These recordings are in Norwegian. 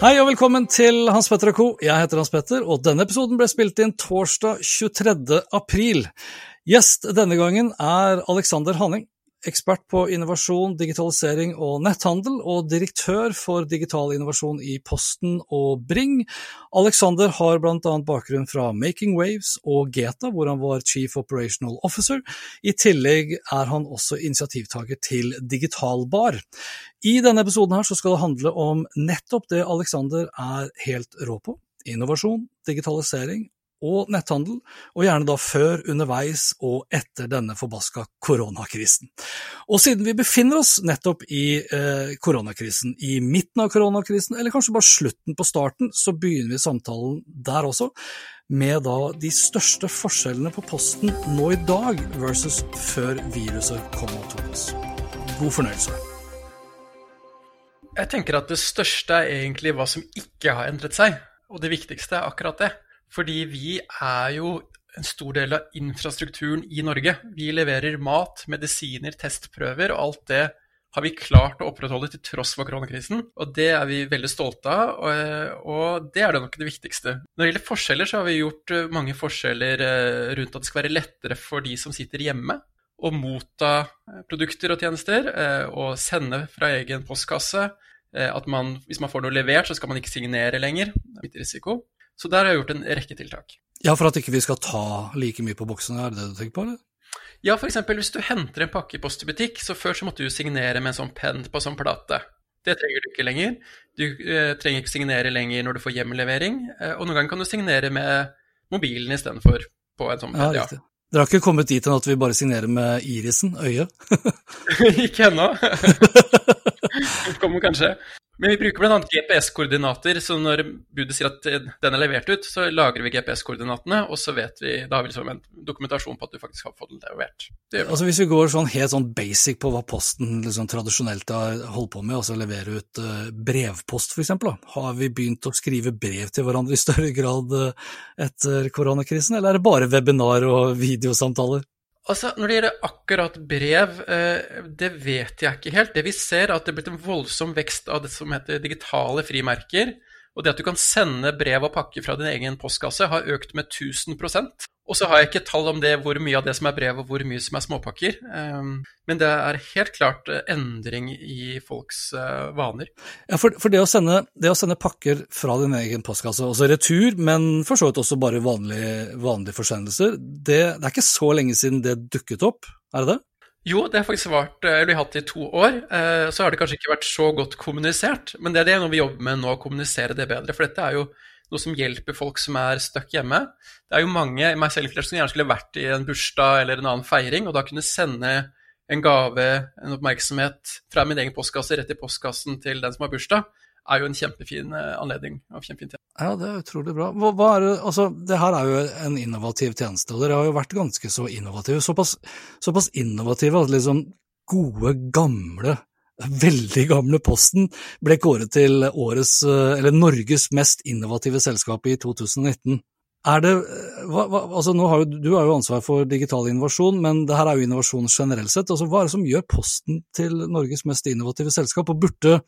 Hei og velkommen til Hans Petter og co. Jeg heter Hans Petter, og denne episoden ble spilt inn torsdag 23. april. Gjest denne gangen er Alexander Hanning, ekspert på innovasjon, digitalisering og netthandel, og direktør for digital innovasjon i Posten og Bring. Alexander har bl.a. bakgrunn fra Making Waves og Geta, hvor han var Chief Operational Officer. I tillegg er han også initiativtaker til Digitalbar. I denne episoden her skal det handle om nettopp det Alexander er helt rå på. Innovasjon, digitalisering og netthandel, og gjerne da før, underveis og etter denne forbaska koronakrisen. Og siden vi befinner oss nettopp i eh, koronakrisen, i midten av koronakrisen, eller kanskje bare slutten på starten, så begynner vi samtalen der også, med da de største forskjellene på posten nå i dag versus før viruset kom og tok oss. God fornøyelse. Jeg tenker at det største er egentlig hva som ikke har endret seg, og det viktigste er akkurat det. Fordi vi er jo en stor del av infrastrukturen i Norge. Vi leverer mat, medisiner, testprøver, og alt det har vi klart å opprettholde til tross for koronakrisen. Og det er vi veldig stolte av, og, det er det nok det viktigste. Når det gjelder forskjeller, så har vi gjort eh, mange forskjeller eh, rundt at det skal være lettere for de som sitter hjemme å motta eh, produkter og tjenester, og sende fra egen postkasse. At man, hvis man får noe levert, så skal man ikke signere lenger. Det er Litt risiko. Så der har jeg gjort en rekke tiltak. Ja, for at ikke vi skal ta like mye på boksene, er det det du tenker på, eller? Ja, f.eks. hvis du henter en pakkepost i butikk, så før så måtte du signere med en sånn penn på sånn plate. Det trenger du ikke lenger. Du eh, trenger ikke signere lenger når du får hjemlevering, eh, og noen ganger kan du signere med mobilen istedenfor på en sånn penn. Ja, riktig. Dere har ikke kommet dit enn at vi bare signerer med irisen, øyet? ikke ennå. Kommer kanskje. Men vi bruker bl.a. GPS-koordinater, så når budet sier at den er levert ut, så lagrer vi GPS-koordinatene, og så vet vi, da har vi liksom en dokumentasjon på at du faktisk har fått den levert. Altså Hvis vi går sånn helt sånn basic på hva Posten liksom tradisjonelt har holdt på med, altså levere ut uh, brevpost f.eks., har vi begynt å skrive brev til hverandre i større grad uh, etter koronakrisen, eller er det bare webinar og videosamtaler? Altså, Når det gjelder akkurat brev, eh, det vet jeg ikke helt. Det vi ser, er at det er blitt en voldsom vekst av det som heter digitale frimerker. Og det at du kan sende brev og pakke fra din egen postkasse, har økt med 1000 Og så har jeg ikke tall om det, hvor mye av det som er brev, og hvor mye som er småpakker. Ehm, men det er helt klart eh, endring i folks eh, vaner. Ja, for, for det, å sende, det, å sende, pakker fra din egen postkasse, altså retur, men for så vidt også bare vanlige, vanlige forsendelser, det, det er ikke så lenge siden det dukket opp, er det det? Jo, det har faktisk vært, eller vi har hatt det i to år. Eh, så har det kanskje ikke vært så godt kommunisert, men det er det vi jobber med nå, å kommunisere det bedre. For dette er jo noe som hjelper folk som er stuck hjemme. Det er jo mange, meg selv som gjerne skulle vært i en bursdag eller en annen feiring, og da kunne sende en gave, en oppmerksomhet fra min egen postkasse rett i postkassen til den som har bursdag, er jo en kjempefin eh, anledning. og kjempefin tjeneste. Ja, det er utrolig bra. Hva, hva er det, altså, det her er jo en innovativ tjeneste, og dere har jo vært ganske så innovative. Såpass, såpass innovative at liksom gode, gamle veldig gamle Posten ble kåret til årets, eh, eller Norges mest innovative selskap i 2019. Er det, hva, hva, altså nå har jo, du har jo ansvar for digital innovasjon, men det her er jo innovasjon generelt sett. Altså, hva er det som gjør Posten til Norges mest innovative selskap? Og burde,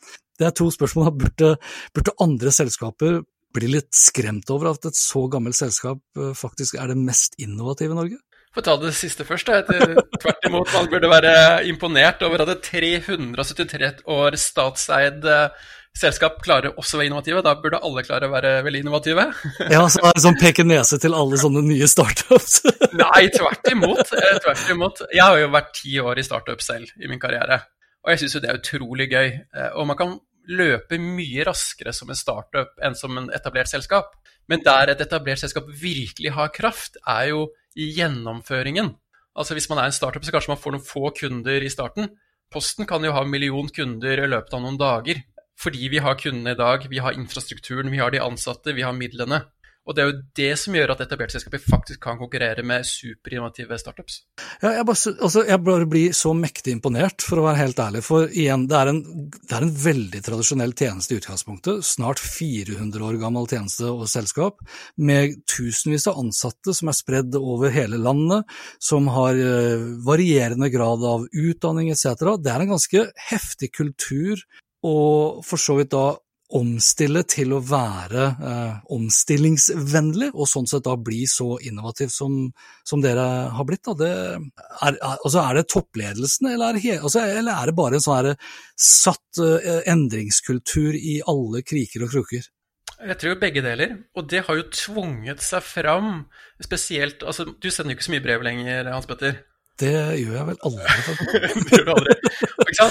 det er to spørsmål, burde, burde andre selskaper bli litt skremt over at et så gammelt selskap eh, faktisk er det mest innovative i Norge? For å ta det siste først. Tvert imot, man burde være imponert over at et 373 år statseid eh, selskap klarer også å være innovative. Da burde alle klare å være veldig innovative. ja, så er det sånn peke nese til alle sånne nye startups? Nei, tvert imot. Eh, tvert imot. Jeg har jo vært ti år i startup selv i min karriere, og jeg syns jo det er utrolig gøy. Eh, og man kan løpe mye raskere som en startup enn som en etablert selskap. Men der et etablert selskap virkelig har kraft, er jo i gjennomføringen. Altså Hvis man er en startup, så kanskje man får noen få kunder i starten. Posten kan jo ha en million kunder i løpet av noen dager. Fordi vi har kundene i dag, vi har infrastrukturen, vi har de ansatte, vi har midlene. Og det er jo det som gjør at etablerte selskaper faktisk kan konkurrere med superinnovative startups. Ja, jeg, bare, altså, jeg, bare, blir så mektig imponert, for å være helt ærlig. For igjen, det er en, det er en veldig tradisjonell tjeneste i utgangspunktet. Snart 400 år gammel tjeneste og selskap, med tusenvis av ansatte som er spredd over hele landet, som har uh, varierende grad av utdanning etc. Det er en ganske heftig kultur og for så vidt da omstille til å være eh, omstillingsvennlig, og sånn sett da bli så innovativ som, som dere har blitt. Det er, altså er det toppledelsen, eller er altså, eller er det bare en sånn satt eh, endringskultur i alle kriker og kroker? Jeg tror begge deler, og det har jo tvunget seg fram. Spesielt altså, Du sender jo ikke så mye brev lenger, Hans Petter? Det gjør jeg vel aldri.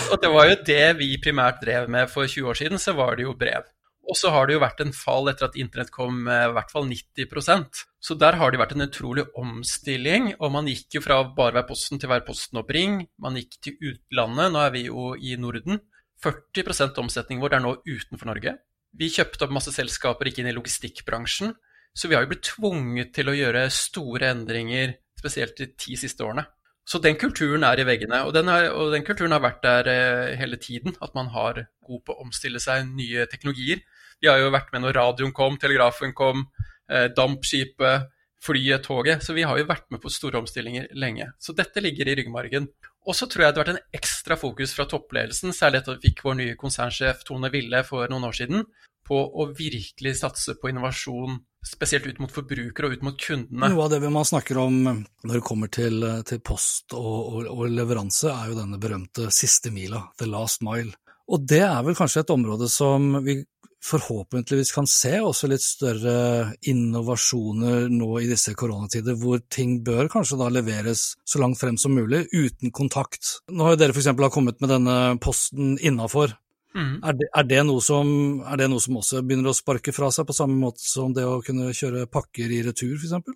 Og det var jo det vi primært drev med for 20 år siden, så var det jo brev. Og så har det jo vært en fall etter at internett kom med i hvert fall 90% Så der har det vært en utrolig omstilling, og man gikk jo fra bare være Posten til være Posten og Bring. Man gikk til utlandet, nå er vi jo i Norden. 40% omsetningen vår er nå utenfor Norge. Vi kjøpte opp masse selskaper, gikk inn i logistikkbransjen. Så vi har jo blitt tvunget til å gjøre store endringer, spesielt de ti siste årene. Så den kulturen er i veggene, og den, er, og den kulturen har vært der eh, hele tiden. At man har god på å omstille seg nye teknologier. Vi har jo vært med når radioen kom, telegrafen kom, eh, dampskipet, flyet, toget. Så vi har jo vært med på store omstillinger lenge. Så dette ligger i ryggmargen. Og så tror jeg det har vært en ekstra fokus fra toppledelsen, særlig etter at vi fikk vår nye konsernsjef Tone Ville for noen år siden, på å virkelig satse på innovasjon spesielt ut mot forbrukere og ut mot kundene. Noe av det man snakker om når det kommer til, til post og, og, og, leveranse, er jo denne berømte siste mila, the last mile. Og det er vel kanskje et område som vi forhåpentligvis kan se også litt større innovasjoner nå i disse koronatider, hvor ting bør kanskje da leveres så langt frem som mulig, uten kontakt. Nå har jo dere f.eks. kommet med denne posten innafor, Mm. Er, det, er, det som, er, det, noe som, også begynner å sparke fra seg, på samme måte som det å kunne kjøre pakker i retur, f.eks.?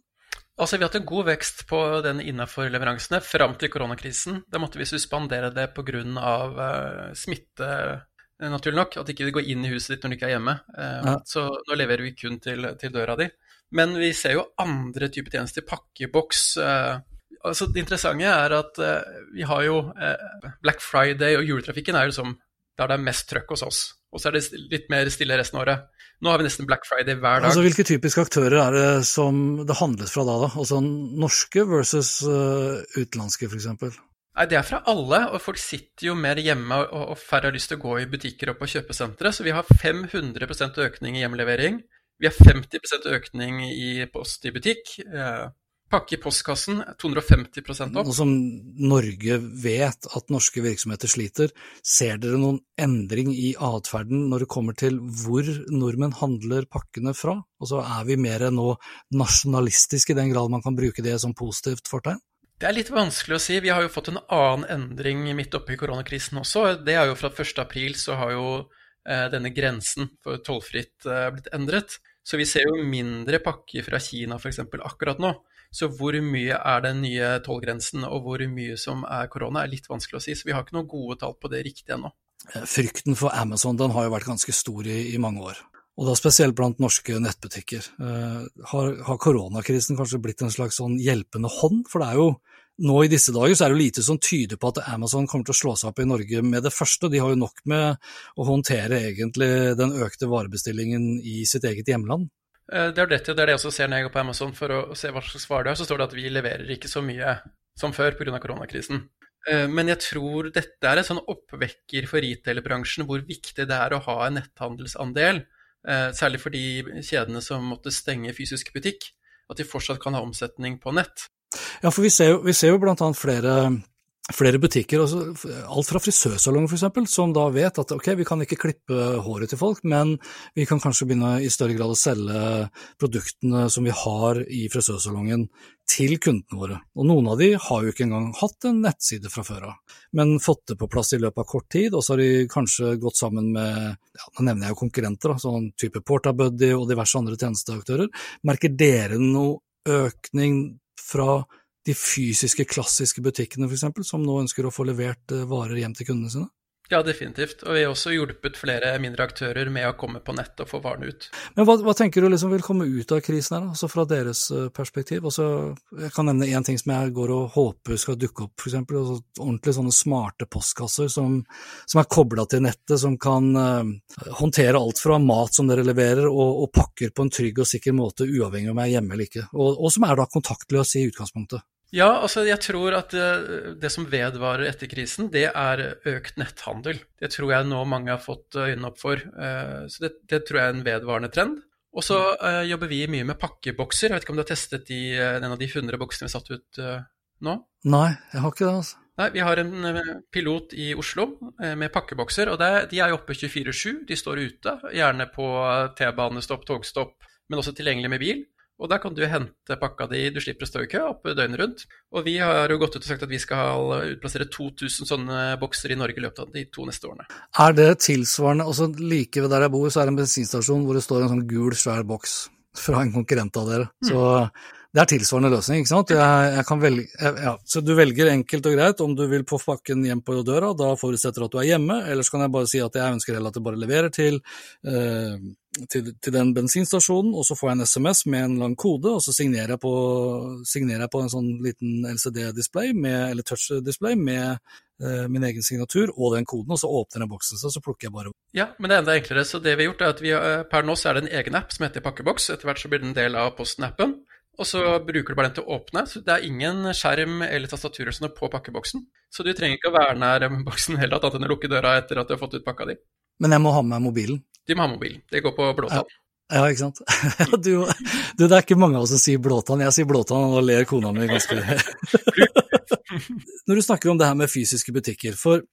Altså, Vi har hatt en god vekst på den innenfor leveransene fram til koronakrisen. Da måtte vi suspendere det pga. Uh, eh, smitte, eh, naturlig nok. At ikke det går inn i huset ditt når du ikke er hjemme. Uh, ja. Så nå leverer vi kun til, til, døra di. Men vi ser jo andre typer tjenester. Pakkeboks. Uh, altså, det interessante er at vi har jo Black Friday og juletrafikken er jo liksom der det er mest trøkk hos oss. Og så er det litt mer stille resten av året. Nå har vi nesten Black Friday hver dag. Altså, Hvilke typiske aktører er det som det handles fra da? da? Altså Norske versus uh, utenlandske, f.eks.? Nei, Det er fra alle, og folk sitter jo mer hjemme og, og færre har lyst til å gå i butikker og på kjøpesentre. Så vi har 500% økning i hjemlevering. Vi har 50% økning i post i butikk. Pakke i postkassen 250% opp. Nå som Norge vet at norske virksomheter sliter, ser dere noen endring i atferden når det kommer til hvor nordmenn handler pakkene fra? Og så Er vi mer nå nasjonalistiske i den grad man kan bruke det som positivt fortegn? Det er litt vanskelig å si. Vi har jo fått en annen endring midt oppe i koronakrisen også. Det er jo fra 1.4 så har jo eh, denne grensen for tollfritt eh, blitt endret. Så vi ser jo mindre pakker fra Kina f.eks. akkurat nå. Så hvor mye er den nye tollgrensen, og hvor mye som er korona, er litt vanskelig å si. Så vi har ikke noen gode tall på det riktig ennå. Eh, frykten for Amazon den har jo vært ganske stor i, i mange år. Og da spesielt blant norske nettbutikker. Eh, har, har, koronakrisen kanskje blitt en slags sånn hjelpende hånd? For det er jo nå i disse dager så er det jo lite som tyder på at Amazon kommer til å slå seg opp i Norge med det første. De har jo nok med å håndtere egentlig den økte varebestillingen i sitt eget hjemland. Eh, det er det, det er det jeg også ser når jeg går på Amazon for å se hva slags varer det er. Så står det at vi leverer ikke så mye som før pga. koronakrisen. Eh, men jeg tror dette er en sånn oppvekker for retail-bransjen hvor viktig det er å ha en netthandelsandel. Eh, særlig for de kjedene som måtte stenge fysisk butikk. At de fortsatt kan ha omsetning på nett. Ja, for vi ser jo, vi ser jo annet flere flere butikker, altså alt fra frisørsalonger f.eks., som da vet at ok, vi kan ikke klippe håret til folk, men vi kan kanskje begynne i større grad å selge produktene som vi har i frisørsalongen til kundene våre. Og noen av de har jo ikke engang hatt en nettside fra før av, men fått det på plass i løpet av kort tid, og så har de kanskje gått sammen med, ja, nå nevner jeg jo konkurrenter, sånn type Portabuddy og diverse andre tjenesteaktører. Merker dere noe økning fra de fysiske, klassiske butikkene f.eks., som nå ønsker å få levert eh, varer hjem til kundene sine? Ja, definitivt. Og vi har også hjulpet flere mindre aktører med å komme på nett og få varene ut. Men hva, hva tenker du liksom vil komme ut av krisen her, altså fra deres eh, perspektiv? Altså, jeg kan nevne én ting som jeg går og håper skal dukke opp, f.eks. Altså, ordentlig sånne smarte postkasser som, som er kobla til nettet, som kan uh, håndtere alt fra mat som dere leverer, og, og, pakker på en trygg og sikker måte, uavhengig om jeg er hjemme eller ikke. Og, og som er da kontaktløs i utgangspunktet. Ja, altså jeg tror at det, det, som vedvarer etter krisen, det er økt netthandel. Det tror jeg nå mange har fått øynene opp for. Eh, så det, det tror jeg er en vedvarende trend. Og så uh, jobber vi mye med pakkebokser. Jeg vet ikke om du har testet de, eh, en av de 100 boksene vi har satt ut nå? Nei, jeg har ikke det. altså. Nei, Vi har en pilot i Oslo med pakkebokser, og det, de er jo oppe 24-7. De står ute, gjerne på T-banestopp, togstopp, men også tilgjengelig med bil. Og der kan du hente pakka di, du slipper å stå i kø opp døgnet rundt. Og vi har jo gått ut og sagt at vi skal utplassere 2000 sånne bokser i Norge i løpet av de to neste årene. Er det tilsvarende altså Like ved der jeg bor, så er det en bensinstasjon hvor det står en sånn gul, svær boks fra en konkurrent av dere. Mm. Så det er tilsvarende løsning, ikke sant. Jeg, jeg velge, ja, så du velger enkelt og greit om du vil få pakken hjem på døra, da forutsetter at du er hjemme, eller så kan jeg bare si at jeg ønsker heller at det bare leverer til eh, til, til, den bensinstasjonen, og så får jeg en SMS med en lang kode, og så signerer jeg på, signerer jeg på en sånn liten LCD-display, eller touch-display, med eh, min egen signatur og den koden, og så åpner den boksen seg, så plukker jeg bare Ja, men det er enda enklere. Så det vi har gjort, er at vi, eh, per nå så er det en egen app som heter Pakkeboks. Etter hvert så blir det en del av Posten-appen. Og så bruker du bare den til å åpne. så Det er ingen skjerm eller tastaturer sånn på pakkeboksen. Så du trenger ikke å være nær boksen heller, annet enn å lukke døra etter at du har fått ut pakka di. Men jeg må ha med meg mobilen? De må ha mobilen. Det går på blåtann. Ja. Ja, ikke sant. Du, du, det er ikke mange av oss som sier blåtann. Jeg sier blåtann, og ler kona mi ganske Når du snakker om det her med fysiske butikker, for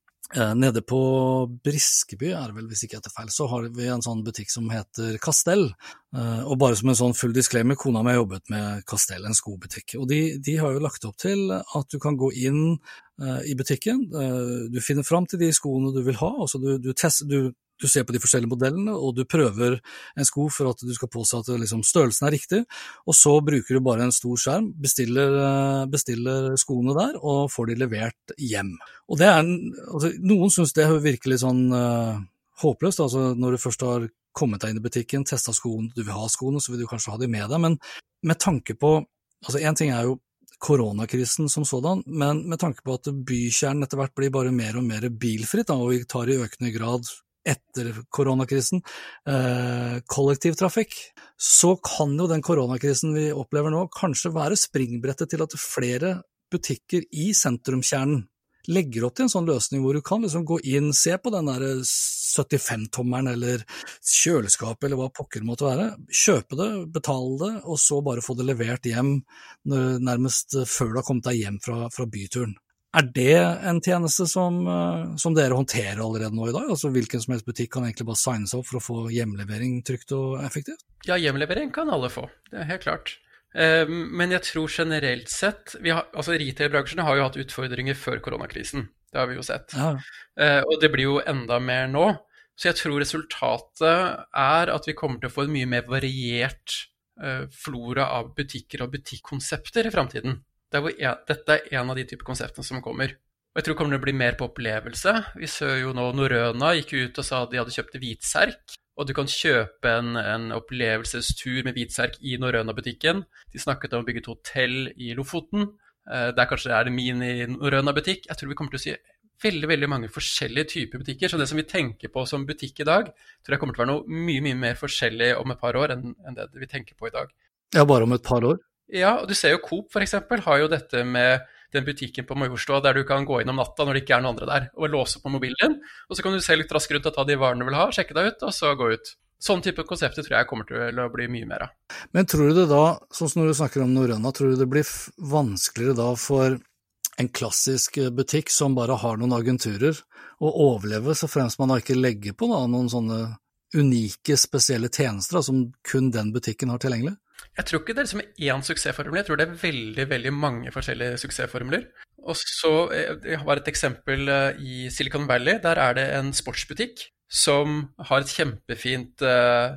nede på Briskeby, er det vel hvis ikke jeg tar feil, så har vi en sånn butikk som heter Castell. Eh, og bare som en sånn full disclaimer, kona mi har jobbet med Castell, en skobutikk. Og de, de, har jo lagt opp til at du kan gå inn eh, i butikken, eh, du finner fram til de skoene du vil ha, altså du, du, test, du du ser på de forskjellige modellene, og du prøver en sko for at du skal påse at liksom, størrelsen er riktig. Og så bruker du bare en stor skjerm, bestiller, eh, bestiller skoene der og får de levert hjem. Og er en, altså, Noen syns det virker litt sånn uh, håpløst, altså når du først har kommet deg inn i butikken, testa skoene, du vil ha skoene, så vil du kanskje ha de med deg, men med tanke på altså Én ting er jo koronakrisen som sådan, men med tanke på at bykjernen etter hvert blir bare mer og mer bilfritt, da, og vi tar i økende grad etter koronakrisen, eh, kollektivtrafikk, så kan jo den koronakrisen vi opplever nå, kanskje være springbrettet til at flere butikker i sentrumskjernen legger opp til en sånn løsning hvor du kan liksom gå inn, se på den der 75-tommeren eller kjøleskapet eller hva pokker måtte være, kjøpe det, betale det, og så bare få det levert hjem nærmest før du har kommet deg hjem fra, fra byturen. Er det en tjeneste som, eh, som, dere håndterer allerede nå i dag? Altså Hvilken som helst butikk kan egentlig bare signe seg opp for å få hjemlevering trygt og effektivt? Ja, hjemlevering kan alle få, det er helt klart. Eh, men jeg tror generelt sett har, altså Retail-bransjen har jo hatt utfordringer før koronakrisen. Det har vi jo sett. Ja. Eh, og det blir jo enda mer nå. Så jeg tror resultatet er at vi kommer til å få en mye mer variert flora av butikker og butikkonsepter i framtiden. Er dette er en av de typer konseptene som kommer. Og jeg tror det kommer til å bli mer på opplevelse. Vi ser jo nå Norøna gikk ut og sa at de hadde kjøpt hvitserk. Og du kan kjøpe en, en opplevelsestur med hvitserk i Norøna-butikken. De snakket om å bygge et hotell i Lofoten. Eh, der kanskje er det mini Norøna-butikk. Jeg tror vi kommer til å si veldig veldig mange forskjellige typer butikker. Så det som vi tenker på som butikk i dag, tror jeg kommer til å være noe mye mye mer forskjellig om et par år enn, enn det vi tenker på i dag. Ja, bare om et par år? Ja, og du ser jo Coop f.eks. har jo dette med den butikken på Majorstua der du kan gå inn om natta når det ikke er noen andre der, og låse på mobilen din. Og så kan du se litt raskt rundt og ta de varene du vil ha, sjekke deg ut, og så gå ut. Sånn type konsepter tror jeg kommer til å bli mye mer av. Men tror du det da, sånn som når du snakker om Norrøna, tror du det blir vanskeligere da for en klassisk eh, butikk som bare har noen agenturer, å overleve så fremst man da ikke legger på da, noen sånne unike, spesielle tjenester da, som kun den butikken har tilgjengelig? Jeg tror ikke det er liksom én suksessformel, jeg tror det er veldig veldig mange forskjellige suksessformler. Og så eh, Jeg har et eksempel eh, i Silicon Valley. Der er det en sportsbutikk som har et kjempefint uh,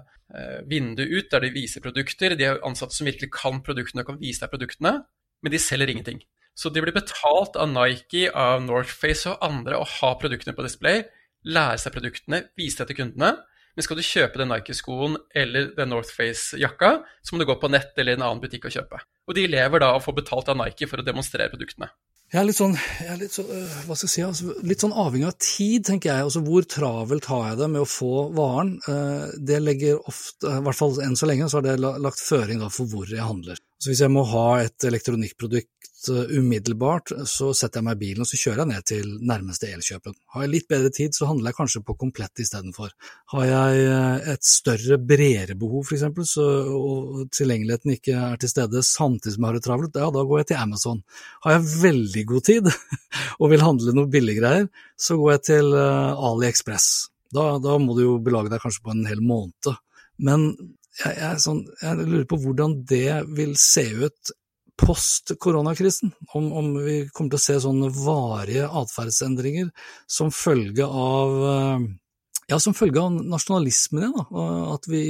vindu ut der de viser produkter. De har ansatte som virkelig kan produktene og kan vise deg produktene, men de selger ingenting. Så de blir betalt av Nike, av Northface og andre å ha produktene på display, lære seg produktene, vise det til kundene. Men skal du kjøpe den Nike-skoen eller den Northface-jakka, så må du gå på nett eller en annen butikk og kjøpe. Og de lever da av å få betalt av Nike for å demonstrere produktene. Jeg er litt sånn, er litt, så, øh, hva skal jeg si, altså, litt sånn avhengig av tid, tenker jeg. Altså, hvor travelt har jeg det med å få varen? Øh, det legger ofte, i hvert fall enn så lenge, så har det lagt føring for hvor jeg handler. Så hvis jeg må ha et elektronikkprodukt uh, umiddelbart, så setter jeg meg i bilen og så kjører jeg ned til nærmeste Elkjøpen. Har jeg litt bedre tid, så handler jeg kanskje på Komplett istedenfor. Har jeg uh, et større, bredere behov f.eks., og tilgjengeligheten ikke er til stede samtidig som jeg har det travelt, ja, da går jeg til Amazon. Har jeg veldig god tid og vil handle noe billiggreier, så går jeg til uh, AliExpress. Da, da må du jo belage deg kanskje på en hel måned. Men jeg, jeg, sånn, jeg, lurer på hvordan det vil se ut post koronakrisen. Om, om, vi kommer til å se sånne varige atferdsendringer som følge av eh, ja, som følge av nasjonalismen igjen. Da. At vi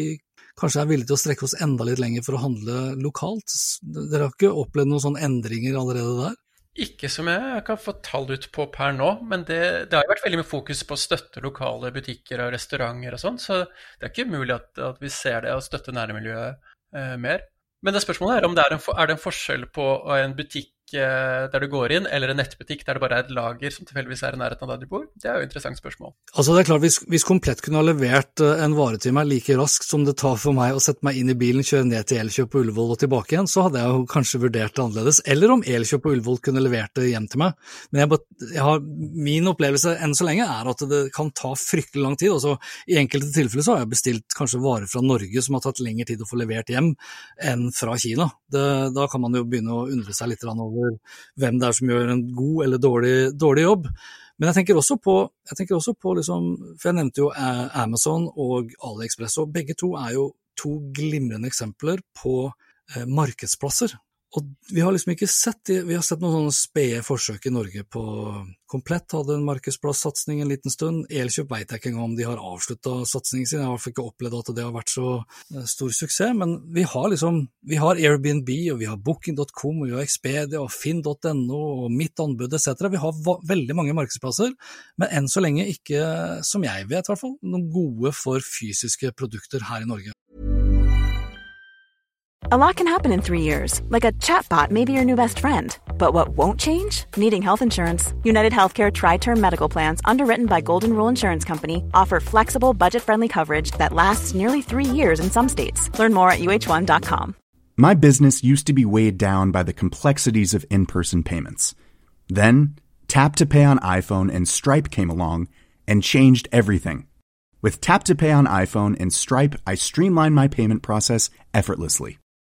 kanskje er villige til å strekke oss enda litt lenger for å handle lokalt. Dere har ikke opplevd noen sånne endringer allerede der? Ikke som jeg kan få tall ut på per nå, men det, det har jo vært veldig mye fokus på å støtte lokale butikker og restauranter og sånn, så det er ikke umulig at, at vi ser det og støtter nærmiljøet eh, mer. Men det spørsmålet er om det er en, er det en forskjell på en butikk der du går inn, eller en nettbutikk der det bare er et lager som tilfeldigvis er i nærheten av der du bor? Det er jo et interessant spørsmål. Altså det er klart, Hvis, hvis Komplett kunne ha levert eh, en vare til meg like raskt som det tar for meg å sette meg inn i bilen, kjøre ned til Elkjøp på Ullevål og tilbake igjen, så hadde jeg jo kanskje vurdert det annerledes. Eller om Elkjøp på Ullevål kunne levert det hjem til meg. Men jeg, jeg har, min opplevelse enn så lenge er at det kan ta fryktelig lang tid. Altså, I enkelte tilfeller så har jeg bestilt kanskje varer fra Norge som har tatt lengre tid å få levert hjem enn fra Kina. Det, da kan man jo begynne å undre seg litt over over hvem det er som gjør en god eller dårlig, dårlig jobb. Men jeg tenker også på, jeg tenker også på liksom, for jeg nevnte jo Amazon og AliExpress, og begge to er jo to glimrende eksempler på eh, markedsplasser. Og vi har liksom ikke sett Vi har sett noen sånne spede forsøk i Norge på Komplett hadde en markedsplass-satsing en liten stund. Elkjøp vet jeg ikke engang om de har avslutta satsingen sin, jeg har ikke opplevd at det har vært så eh, stor suksess. Men vi har liksom Vi har Airbnb, og vi har Booking.com, og vi har Expedia og Finn.no og Mitt anbud etc. Vi har veldig mange markedsplasser, men enn så lenge ikke, som jeg vet i hvert fall, noen gode for fysiske produkter her i Norge. A lot can happen in three years, like a chatbot may be your new best friend. But what won't change? Needing health insurance. United Healthcare Tri Term Medical Plans, underwritten by Golden Rule Insurance Company, offer flexible, budget friendly coverage that lasts nearly three years in some states. Learn more at uh1.com. My business used to be weighed down by the complexities of in person payments. Then, Tap to Pay on iPhone and Stripe came along and changed everything. With Tap to Pay on iPhone and Stripe, I streamlined my payment process effortlessly.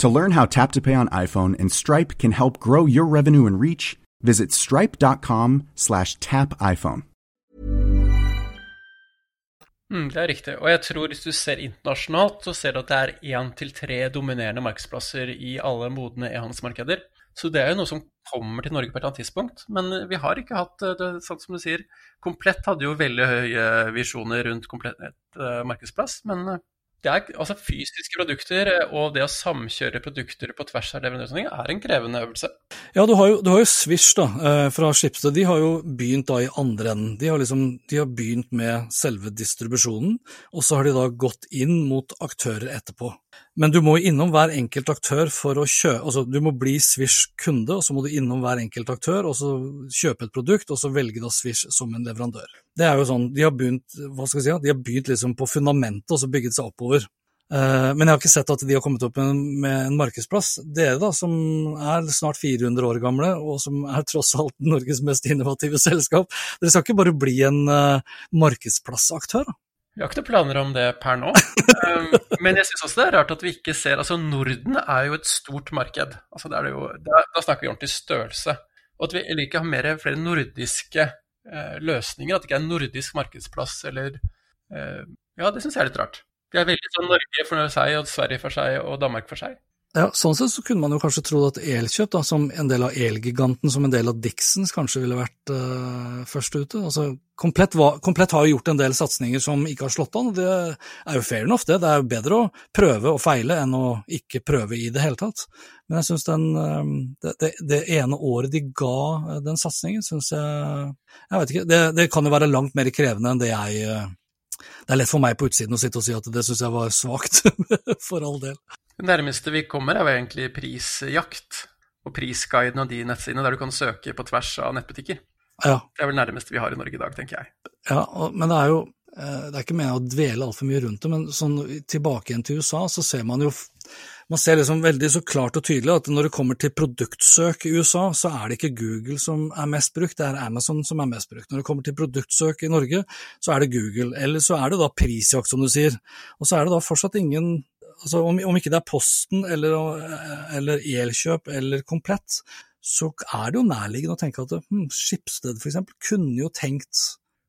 To learn how Tap to Pay on iPhone and Stripe can help grow your revenue and reach, visit stripe.com slash tapiphone. Mm, det er riktig. Og jeg tror hvis du ser internasjonalt, så ser du at det er én til tre dominerende markedsplasser i alle modne e-handelsmarkeder. Så det er jo noe som kommer til Norge på et eller annet tidspunkt. Men vi har ikke hatt det, sånn som du sier. Komplett hadde jo veldig høye visjoner rundt komplett uh, markedsplass, men det er altså fysiske produkter og det å samkjøre produkter på tvers av leverandørsordninger er en krevende øvelse. Ja, du har jo, du har jo Swish da, fra Schibsted. De har jo begynt da i andre enden. De har, liksom, de har begynt med selve distribusjonen, og så har de da gått inn mot aktører etterpå. Men du må innom hver enkelt aktør for å kjøpe altså Du må bli Swish-kunde, og så må du innom hver enkelt aktør og så kjøpe et produkt, og så velge da Swish som en leverandør. Det er jo sånn, De har begynt hva skal jeg si, de har begynt liksom på fundamentet og så bygget seg oppover. Men jeg har ikke sett at de har kommet opp med en markedsplass. Dere da, som er snart 400 år gamle, og som er tross alt Norges mest innovative selskap, dere skal ikke bare bli en markedsplassaktør? da? Vi har ikke noen planer om det per nå. Um, men jeg syns også det er rart at vi ikke ser Altså, Norden er jo et stort marked. Altså, det det jo, da, da, snakker vi ordentlig størrelse. Og at vi ikke har mer, flere nordiske eh, løsninger. At det ikke er en nordisk markedsplass eller eh, Ja, det syns jeg er litt rart. Vi er veldig sånn Norge for seg, og Sverige for seg og Danmark for seg. Ja, Sånn sett så kunne man jo kanskje trodd at Elkjøp, da, som en del av Elgiganten, som en del av Dixons, kanskje ville vært uh, først ute. Altså, Komplett, var, Komplett, har jo gjort en del satsinger som ikke har slått an, og det er jo fair enough, det. Det er jo bedre å prøve og feile enn å ikke prøve i det hele tatt. Men jeg syns det, det, det, ene året de ga eh, den satsingen, syns jeg Jeg vet ikke, det, det, kan jo være langt mer krevende enn det jeg det er lett for meg på utsiden å sitte og si at det syns jeg var svakt, for all del. Det nærmeste vi kommer, er jo egentlig prisjakt og prisguiden og de nettsidene der du kan søke på tvers av nettbutikker. Ja. Det er vel det nærmeste vi har i Norge i dag, tenker jeg. Ja, men det er jo eh, det er ikke meningen å dvele altfor mye rundt det, men sånn tilbake igjen til USA, så ser man jo man ser liksom veldig så klart og tydelig at når det kommer til produktsøk i USA, så er det ikke Google som er mest brukt, det er Amazon som er mest brukt. Når det kommer til produktsøk i Norge, så er det Google, eller så er det da prisjakt, som du sier. Og så er det da fortsatt ingen altså om, om, ikke det er Posten eller, Elkjøp eller Komplett, så er det jo nærliggende å tenke at hmm, Skipsted f.eks. kunne jo tenkt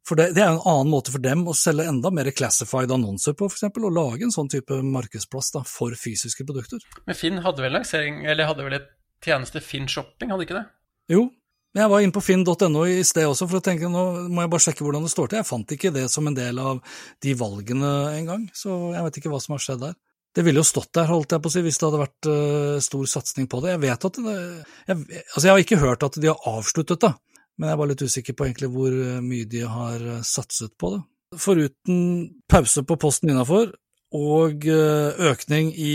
for det, det, er en annen måte for dem å selge enda mer classified annonser på, f.eks., og lage en sånn type markedsplass da, for fysiske produkter. Men Finn hadde vel lansering, eller hadde vel et tjeneste Finn Shopping, hadde ikke det? Jo, jeg var inne på finn.no i sted også for å tenke nå må jeg bare sjekke hvordan det står til. Jeg fant ikke det som en del av de valgene engang, så jeg vet ikke hva som har skjedd der. Det ville jo stått der, holdt jeg på å si, hvis det hadde vært uh, stor satsing på det. Jeg vet at det, jeg, altså jeg har ikke hørt at de har avsluttet det, men jeg er bare litt usikker på egentlig hvor eh, mye de har uh, satset på det. Foruten pause på posten innafor og uh, økning i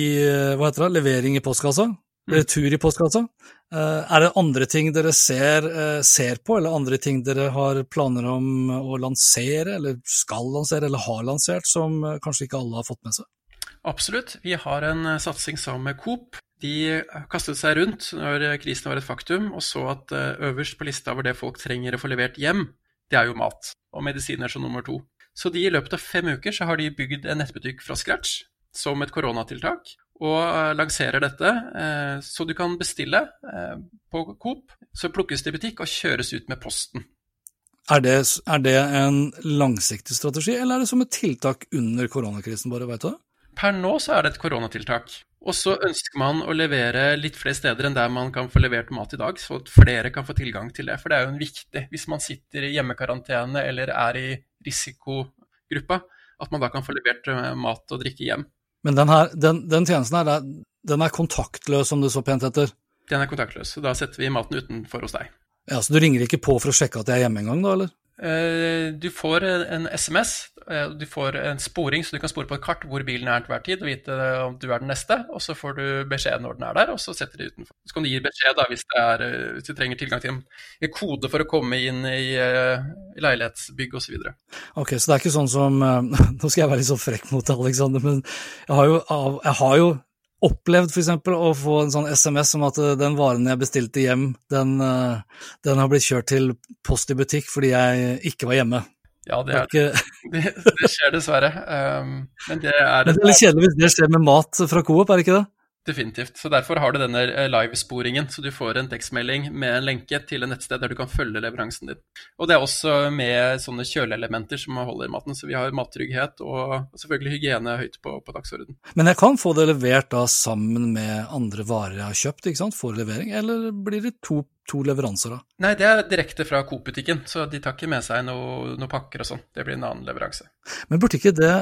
hva heter det, levering i postkassa, mm. retur i postkassa, er det andre ting dere ser, ser på, eller andre ting dere har planer om å lansere, eller skal lansere, eller har lansert, som kanskje ikke alle har fått med seg? Absolutt. Vi har en eh, satsing sammen med Coop. De kastet seg rundt når krisen var et faktum, og så at eh, øverst på lista over det folk trenger å få levert hjem, det er jo mat. Og medisiner som nummer to. Så de i løpet av fem uker så har de bygd en nettbutikk fra scratch som et koronatiltak, og eh, lanserer dette. Så du kan bestille på Coop, så plukkes det i butikk og kjøres ut med posten. Er det, er det en langsiktig strategi, eller er det som et tiltak under koronakrisen, bare, veit du? Per nå så er det et koronatiltak. Og så ønsker man å levere litt flere steder enn der man kan få levert mat i dag, så at flere kan få tilgang til det. For det er jo en viktig, hvis man sitter i hjemmekarantene eller er i risikogruppa, at man da kan få levert eh, mat og drikke hjem. Men den, her, den, den tjenesten her, den er kontaktløs, som det så pent heter? Den er kontaktløs, og da setter vi maten utenfor hos deg. Ja, Så du ringer ikke på for å sjekke at jeg er hjemme engang, da, eller? Eh, du får en SMS, du får en sporing, så du kan spore på et kart hvor bilen er til hver tid og vite om du er den neste. Og så får du beskjed når den er der, og så setter de utenfor. Så kan du gi beskjed da, hvis, er, eh, hvis, du trenger tilgang til en kode for å komme inn i, i leilighetsbygg osv. Ok, så det er ikke sånn som Nå skal jeg være litt så frekk mot Alexander, men jeg har jo, jeg har jo opplevd f.eks. å få en sånn SMS om at eh, den varen jeg bestilte hjem, den, eh, den, har blitt kjørt til Post i butikk fordi jeg ikke var hjemme. Ja, det, er, det, det skjer dessverre. Um, men det er Det er litt kjedelig hvis det skjer med mat fra Coop, er det ikke det? Definitivt. Så Derfor har du denne eh, livesporingen, så du får en tekstmelding med en lenke til et nettsted der du kan følge leveransen din. Og det er også med sånne kjøleelementer som holder maten, så vi har mattrygghet og selvfølgelig hygiene høyt på, på dagsorden. Men jeg kan få det levert da sammen med andre varer jeg har kjøpt, ikke sant, for levering, eller blir det to, to leveranser da? Nei, det er direkte fra Coop-butikken, så de tar ikke med seg noen noe pakker og sånn. Det blir en annen leveranse. Men burde ikke det,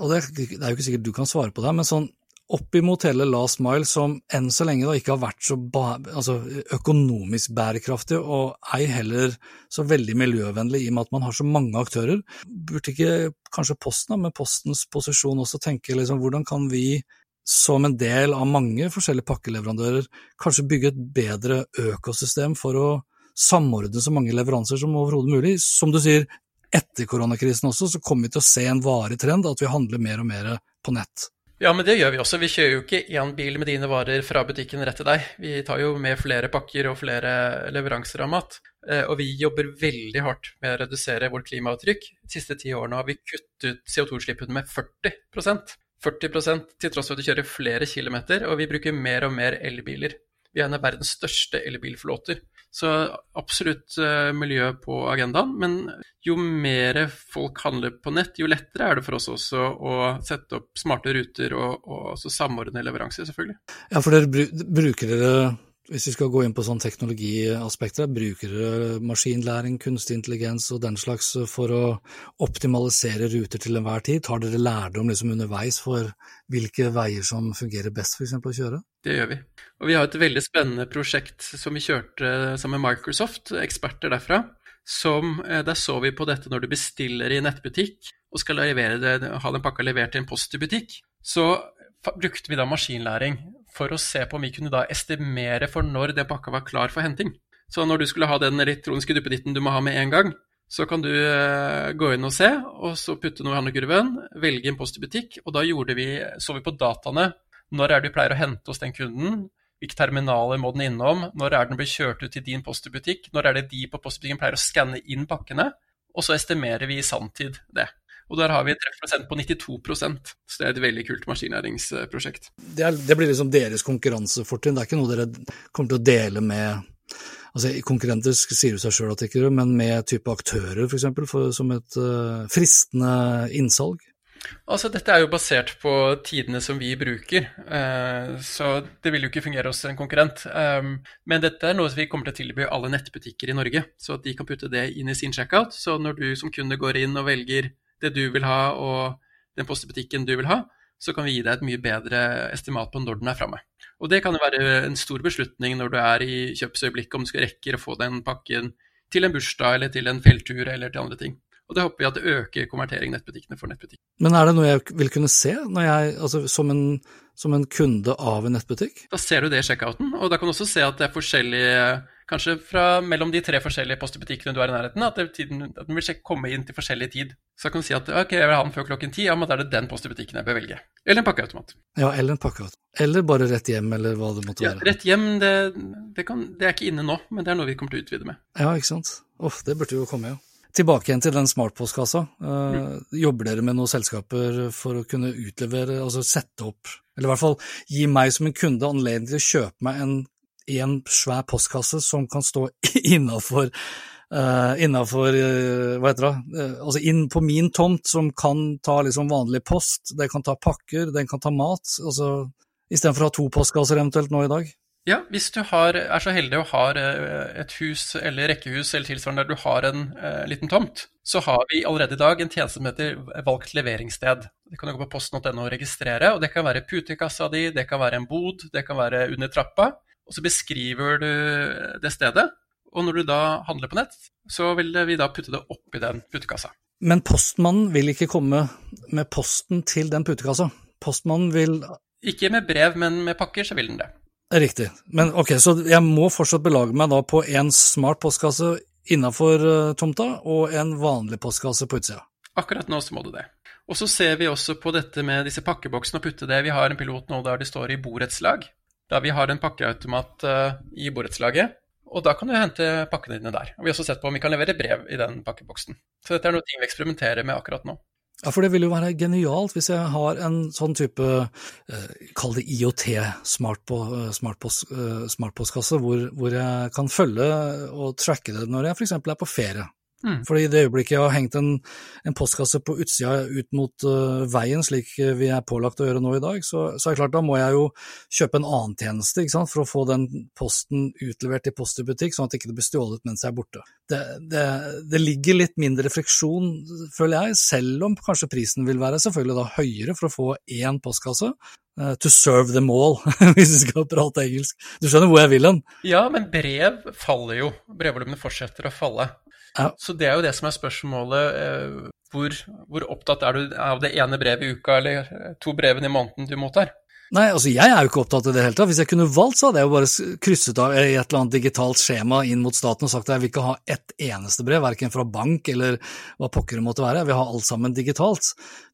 og det er jo ikke sikkert du kan svare på det, men sånn oppimot hele last mile, som enn så lenge da ikke har vært så altså, økonomisk bærekraftig, og ei heller så veldig miljøvennlig i og med at man har så mange aktører, burde ikke kanskje Posten, da, med Postens posisjon, også tenke liksom, hvordan kan vi som en del av mange forskjellige pakkeleverandører, kanskje bygge et bedre økosystem for å samordne så mange leveranser som overhodet mulig. Som du sier, etter koronakrisen også, så kommer vi til å se en varig trend, at vi handler mer og mer på nett. Ja, men det gjør vi også. Vi kjører jo ikke én bil med dine varer fra butikken rett til deg. Vi tar jo med flere pakker og flere leveranser av mat. Eh, og vi jobber veldig hardt med å redusere vårt klimaavtrykk. De siste ti årene har vi kuttet CO2-utslippene med 40% 40 til tross for at vi kjører flere kilometer, og vi bruker mer og mer elbiler. Vi er en av verdens største elbilflåter. Så absolutt uh, miljø på agendaen. Men jo mer folk handler på nett, jo lettere er det for oss også å sette opp smarte ruter og, og samordne leveranser, selvfølgelig. Ja, for dere bruker dere hvis vi skal gå inn på sånn teknologiaspekter, bruker dere maskinlæring, kunstig intelligens og den slags for å optimalisere ruter til enhver tid? Tar dere lærdom liksom underveis for hvilke veier som fungerer best f.eks. å kjøre? Det gjør vi. Og vi har et veldig spennende prosjekt som vi kjørte sammen med Microsoft, eksperter derfra. Som, eh, der så vi på dette når du bestiller i nettbutikk og skal det, ha den pakka levert til en post i butikk. Så brukte vi da maskinlæring for å se på om vi kunne da estimere for når den pakka var klar for henting. Så når du skulle ha den elektroniske duppeditten du må ha med en gang, så kan du uh, gå inn og se, og så putte noe i handlekurven, velge en post i butikk, og da vi, så vi på dataene. Når er det du pleier å hente hos den kunden? Hvilke terminaler må den innom? Når er den blir kjørt ut til din post i butikk? Når er det de på postbutikken pleier å skanne inn pakkene? Og så estimerer vi i sanntid det. Og der har vi et treffprosent på 92% så det er et veldig kult maskinnæringsprosjekt. Det, det, blir liksom deres konkurransefortrinn, det er ikke noe dere kommer til å dele med altså Konkurrenter sier jo seg sjøl at det ikke gjør, men med type aktører f.eks. For, som et uh, fristende innsalg? Altså, Dette er jo basert på tidene som vi bruker, uh, så det vil jo ikke fungere hos en konkurrent. Um, men dette er noe vi kommer til å tilby alle nettbutikker i Norge, så at de kan putte det inn i sin checkout. Så når du som kunde går inn og velger det du vil ha og den postbutikken du vil ha, så kan vi gi deg et mye bedre estimat på når den er framme. Og det kan jo være en stor beslutning når du er i kjøpsøyeblikket, om du skal rekke å få den pakken til en bursdag eller til en fjelltur eller til andre ting. Og det håper vi at det øker konvertering nettbutikkene for nettbutikk. Men er det noe jeg vil kunne se jeg, altså som, en, som, en, kunde av en nettbutikk? Da ser du det i checkouten, og da kan du også se at det er forskjellige Kanskje fra mellom de tre forskjellige postbutikkene du har i nærheten, at, tiden, at den vil komme inn til forskjellig tid. Så kan du si at ok, jeg vil ha den før klokken ti, ja, men da er det den postbutikken jeg bør velge. Eller en pakkeautomat. Ja, eller en pakkeautomat. Eller bare rett hjem, eller hva det måtte ja, være. Rett hjem, det, det, kan, det, er ikke inne nå, men det er noe vi kommer til å utvide med. Ja, ikke sant. Uff, det burde jo komme, ja. Tilbake igjen til den smartpostkassa. Uh, mm. Jobber dere med noen selskaper for å kunne utlevere, altså sette opp, eller i hvert fall gi meg som en kunde anledning til å kjøpe meg en, en svær postkasse som kan stå innafor uh, innafor uh, Hva heter det? Uh, altså inn på min tomt, som kan ta liksom vanlig post, den kan ta pakker, den kan ta mat. altså Istedenfor å ha to postkasser eventuelt nå i dag. Ja, hvis du har, er så heldig og har et hus eller rekkehus eller tilsvarende der du har en liten tomt, så har vi allerede i dag en tjeneste som heter valgt leveringssted. Det kan du gå på posten.no og registrere, og det kan være putekassa di, det kan være en bod, det kan være under trappa. Og så beskriver du det stedet, og når du da handler på nett, så vil vi da putte det oppi den putekassa. Men postmannen vil ikke komme med posten til den putekassa? Postmannen vil Ikke med brev, men med pakker, så vil den det. Riktig. Men ok, så jeg må fortsatt belage meg da på en smart postkasse innafor uh, tomta og en vanlig postkasse på utsida? Akkurat nå så må du det. Og så ser vi også på dette med disse pakkeboksene og putte det. Vi har en pilot nå der det står i borettslag. Da vi har en pakkeautomat uh, i borettslaget. Og da kan du hente pakkene dine der. Og vi har også sett på om vi kan levere brev i den pakkeboksen. Så dette er noe vi eksperimenterer med akkurat nå. Ja, for det vil jo være genialt hvis jeg har en sånn type, eh, kall det IOT-smartpostkasse, eh, hvor, hvor jeg kan følge og tracke det når jeg f.eks. er på ferie. Mm. Fordi i det øyeblikket jeg har hengt en, en postkasse på utsida ut mot uh, veien, slik vi er pålagt å gjøre nå i dag, så, så er det klart da må jeg jo kjøpe en annen tjeneste for å få den posten utlevert i Post i butikk, sånn at det ikke blir stjålet mens jeg er borte. Det, det, det, ligger litt mindre friksjon, føler jeg, selv om kanskje prisen vil være selvfølgelig da høyere for å få én postkasse. Uh, to serve them all, hvis vi skal prate engelsk. Du skjønner hvor jeg vil hen? Ja, men brev faller jo. Brevvolumene fortsetter å falle. Ja. Så det er jo det som er spørsmålet. Eh, hvor, hvor, opptatt er du av det ene brevet i uka eller to brevene i måneden du mottar? Nei, altså jeg er jo ikke opptatt av det hele tatt. Hvis jeg kunne valgt, så hadde jeg jo bare krysset av i et eller annet digitalt skjema inn mot staten og sagt at jeg vil ikke ha ett eneste brev, verken fra bank eller hva pokker det måtte være, jeg vil ha alt sammen digitalt.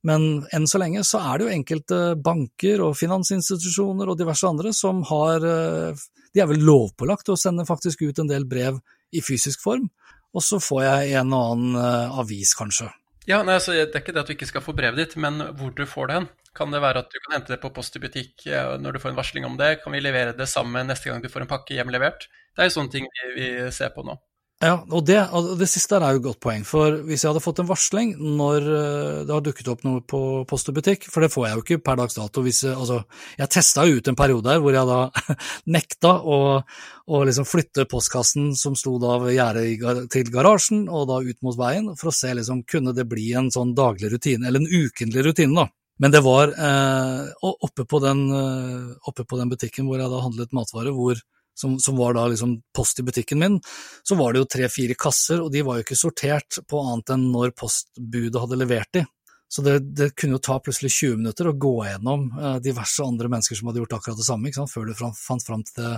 Men enn så lenge så er det jo enkelte banker og finansinstitusjoner og diverse andre som har eh, De er vel lovpålagt å sende faktisk ut en del brev i fysisk form og så får jeg en og annen uh, avis, kanskje. Ja, nei, altså, Det er ikke det at du ikke skal få brevet ditt, men hvor du får det hen. Kan det være at du kan hente det på Post i butikk når du får en varsling om det? Kan vi levere det sammen neste gang du får en pakke hjemlevert? Det er jo sånne ting vi, vi ser på nå. Ja, og det, det siste er jo et godt poeng. For hvis jeg hadde fått en varsling når eh, det har dukket opp noe på post og butikk, for det får jeg jo ikke per dags dato hvis jeg, Altså, jeg testa jo ut en periode her hvor jeg da nekta å, å liksom flytte postkassen som sto da ved gjerdet til garasjen og da ut mot veien, for å se liksom kunne det bli en sånn daglig rutine, eller en ukentlig rutine, da. Men det var eh, oppe, på den, eh, oppe på den butikken hvor jeg da handlet matvarer, hvor som, som, var da liksom post i butikken min, så var det jo tre-fire kasser, og de var jo ikke sortert på annet enn når postbudet hadde levert de. Så det, det, kunne jo ta plutselig 20 minutter å gå gjennom eh, diverse andre mennesker som hadde gjort akkurat det samme, før du fant fram til det,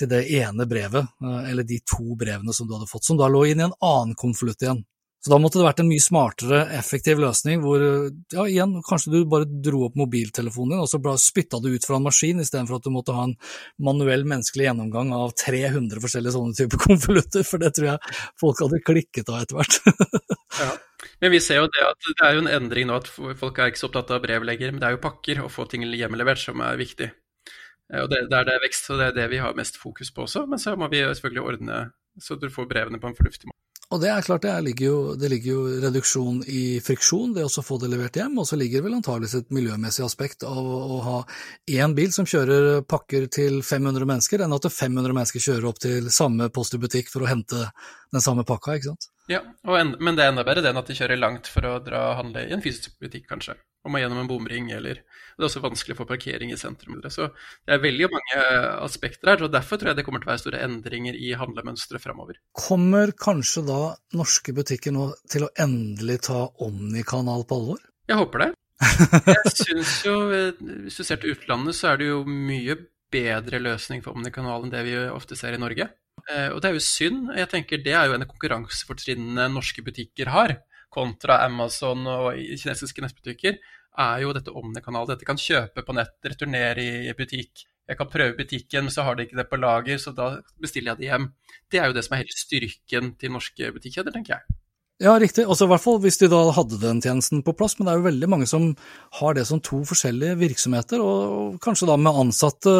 til det ene brevet, eh, eller de to brevene som du hadde fått, som da lå inn i en annen konvolutt igjen. Så da måtte det vært en mye smartere, effektiv løsning hvor ja, igjen, kanskje du bare dro opp mobiltelefonen din og så spytta du ut fra en maskin istedenfor at du måtte ha en manuell menneskelig gjennomgang av 300 forskjellige sånne typer konvolutter, for det tror jeg folk hadde klikket av etter hvert. ja. Men vi ser jo det at det er jo en endring nå at folk er ikke så opptatt av brev lenger, men det er jo pakker og få ting hjemmelevert som er viktig. Og det, det er det vekst, og det er det vi har mest fokus på også. Men så må vi selvfølgelig ordne så du får brevene på en fornuftig måte. Og det er klart, det ligger, jo, det ligger jo reduksjon i friksjon, det å få det levert hjem. Og så ligger det vel antageligvis et miljømessig aspekt av å ha én bil som kjører pakker til 500 mennesker, enn at 500 mennesker kjører opp til samme post i butikk for å hente den samme pakka, ikke sant. Ja, en, men det er enda bedre det enn at de kjører langt for å dra og handle i en fysisk butikk, kanskje. Og må gjennom en bomring, eller Det er også vanskelig å få parkering i sentrum. Så det er veldig mange aspekter her, og derfor tror jeg det kommer til å være store endringer i handlemønsteret framover. Kommer kanskje da norske butikker nå til å endelig ta Omni-kanal på alvor? Jeg håper det. Jeg syns jo, hvis du ser til utlandet, så er det jo mye bedre løsning for Omni-kanal enn det vi ofte ser i Norge. Eh, og det er jo synd. Jeg tenker Det er jo en av konkurransefortrinnene norske butikker har kontra Amazon og kinesiske nettbutikker, er jo dette Omni-kanal. Dette kan kjøpe på nett, returnere i butikk. Jeg kan prøve butikken, men så har de ikke det på lager, så da bestiller jeg det hjem. Det er jo det som er hele styrken til norske butikkjeder, tenker jeg. Ja, riktig. Også i hvert fall hvis de da hadde den tjenesten på plass. Men det er jo veldig mange som har det som to forskjellige virksomheter, og kanskje da med ansatte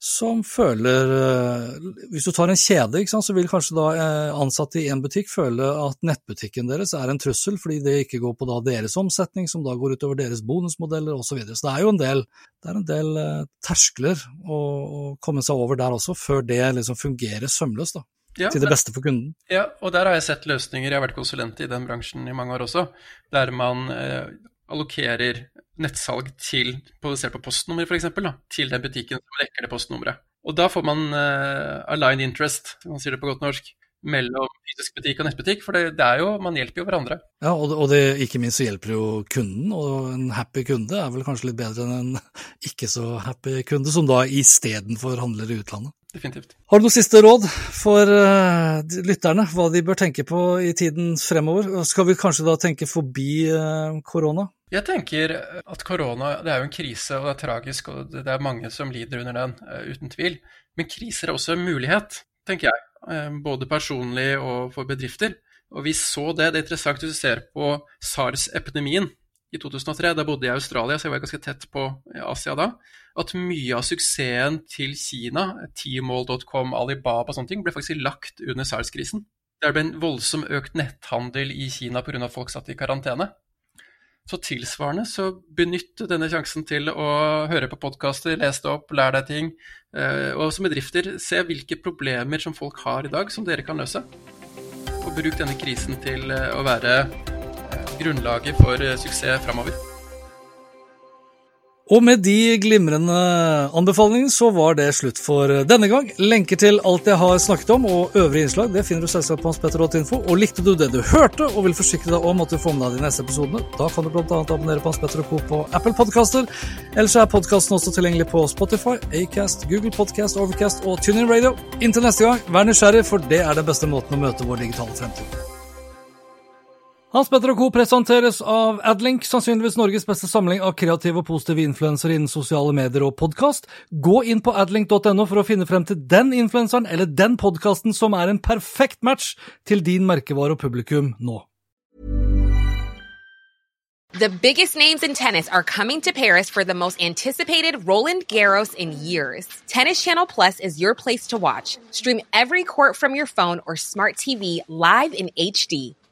som føler eh, Hvis du tar en kjede, sant, så vil kanskje da eh, ansatte i en butikk føle at nettbutikken deres er en trussel, fordi det ikke går på da deres omsetning, som da går utover deres bonusmodeller osv. Så, videre. så det er jo en del, det er en del eh, terskler å, å, komme seg over der også, før det liksom fungerer sømløst. da. Ja, til det beste for kunden. Ja, og der har jeg sett løsninger, jeg har vært konsulent i den bransjen i mange år også, der man eh, allokerer nettsalg til, basert på postnummer f.eks., til den butikken som dekker det postnummeret. Og da får man uh, aligned interest, man sier det på godt norsk, mellom fysisk butikk og nettbutikk, for det, det er jo, man hjelper jo hverandre. Ja, og, det, og det, ikke minst så hjelper jo kunden, og en happy kunde er vel kanskje litt bedre enn en ikke så happy kunde, som da istedenfor handler i utlandet. Definitivt. Har du noe siste råd for uh, lytterne, hva de bør tenke på i tiden fremover? Skal vi kanskje da tenke forbi uh, korona? Jeg tenker at korona det er jo en krise, og det er tragisk, og det er mange som lider under den, uh, uten tvil. Men kriser er også en mulighet, tenker jeg. Eh, både personlig og for bedrifter. Og vi så det. Det er interessant hvis du ser på SARS-epidemien. i 2003, da bodde jeg i Australia, så jeg var ganske tett på Asia da, at mye av suksessen til Kina, tmall.com, Alibaba og sånne ting, ble faktisk lagt under sars-krisen. Det ble en voldsom økt netthandel i Kina pga. folk satt i karantene. Så tilsvarende så benytt denne sjansen til å høre på podkaster, lese det opp, lære deg ting. Eh, og som bedrifter, se hvilke problemer som folk har i dag, som dere kan løse. Og bruk denne krisen til eh, å være grunnlaget for eh, suksess framover. Og med de glimrende anbefalingene så var det slutt for denne gang. Lenker til alt jeg har snakket om og øvrige innslag det finner du selvsagt på hanspetter.info. Og likte du det du hørte og vil forsikre deg om at du får med deg de neste episodene, da kan du bl.a. abonnere på Hans Petter Co. på Apple Podcaster. Ellers er podkasten også tilgjengelig på Spotify, Acast, Google Podcast, Overcast og TuneIn Radio. Inntil neste gang, vær nysgjerrig, for det er den beste måten å møte vår digitale fremtid. Hans Petter og Co. presenteres av Adlink, sannsynligvis Norges beste samling av kreative og positive influensere innen sosiale medier og podkast. Gå inn på adlink.no for å finne frem til den influenseren eller den podkasten som er en perfekt match til din merkevare og publikum nå. The biggest names in tennis are coming to Paris for the most anticipated Roland Garros in years. Tennis Channel Plus is your place to watch. Stream every court from your phone or smart TV live in HD.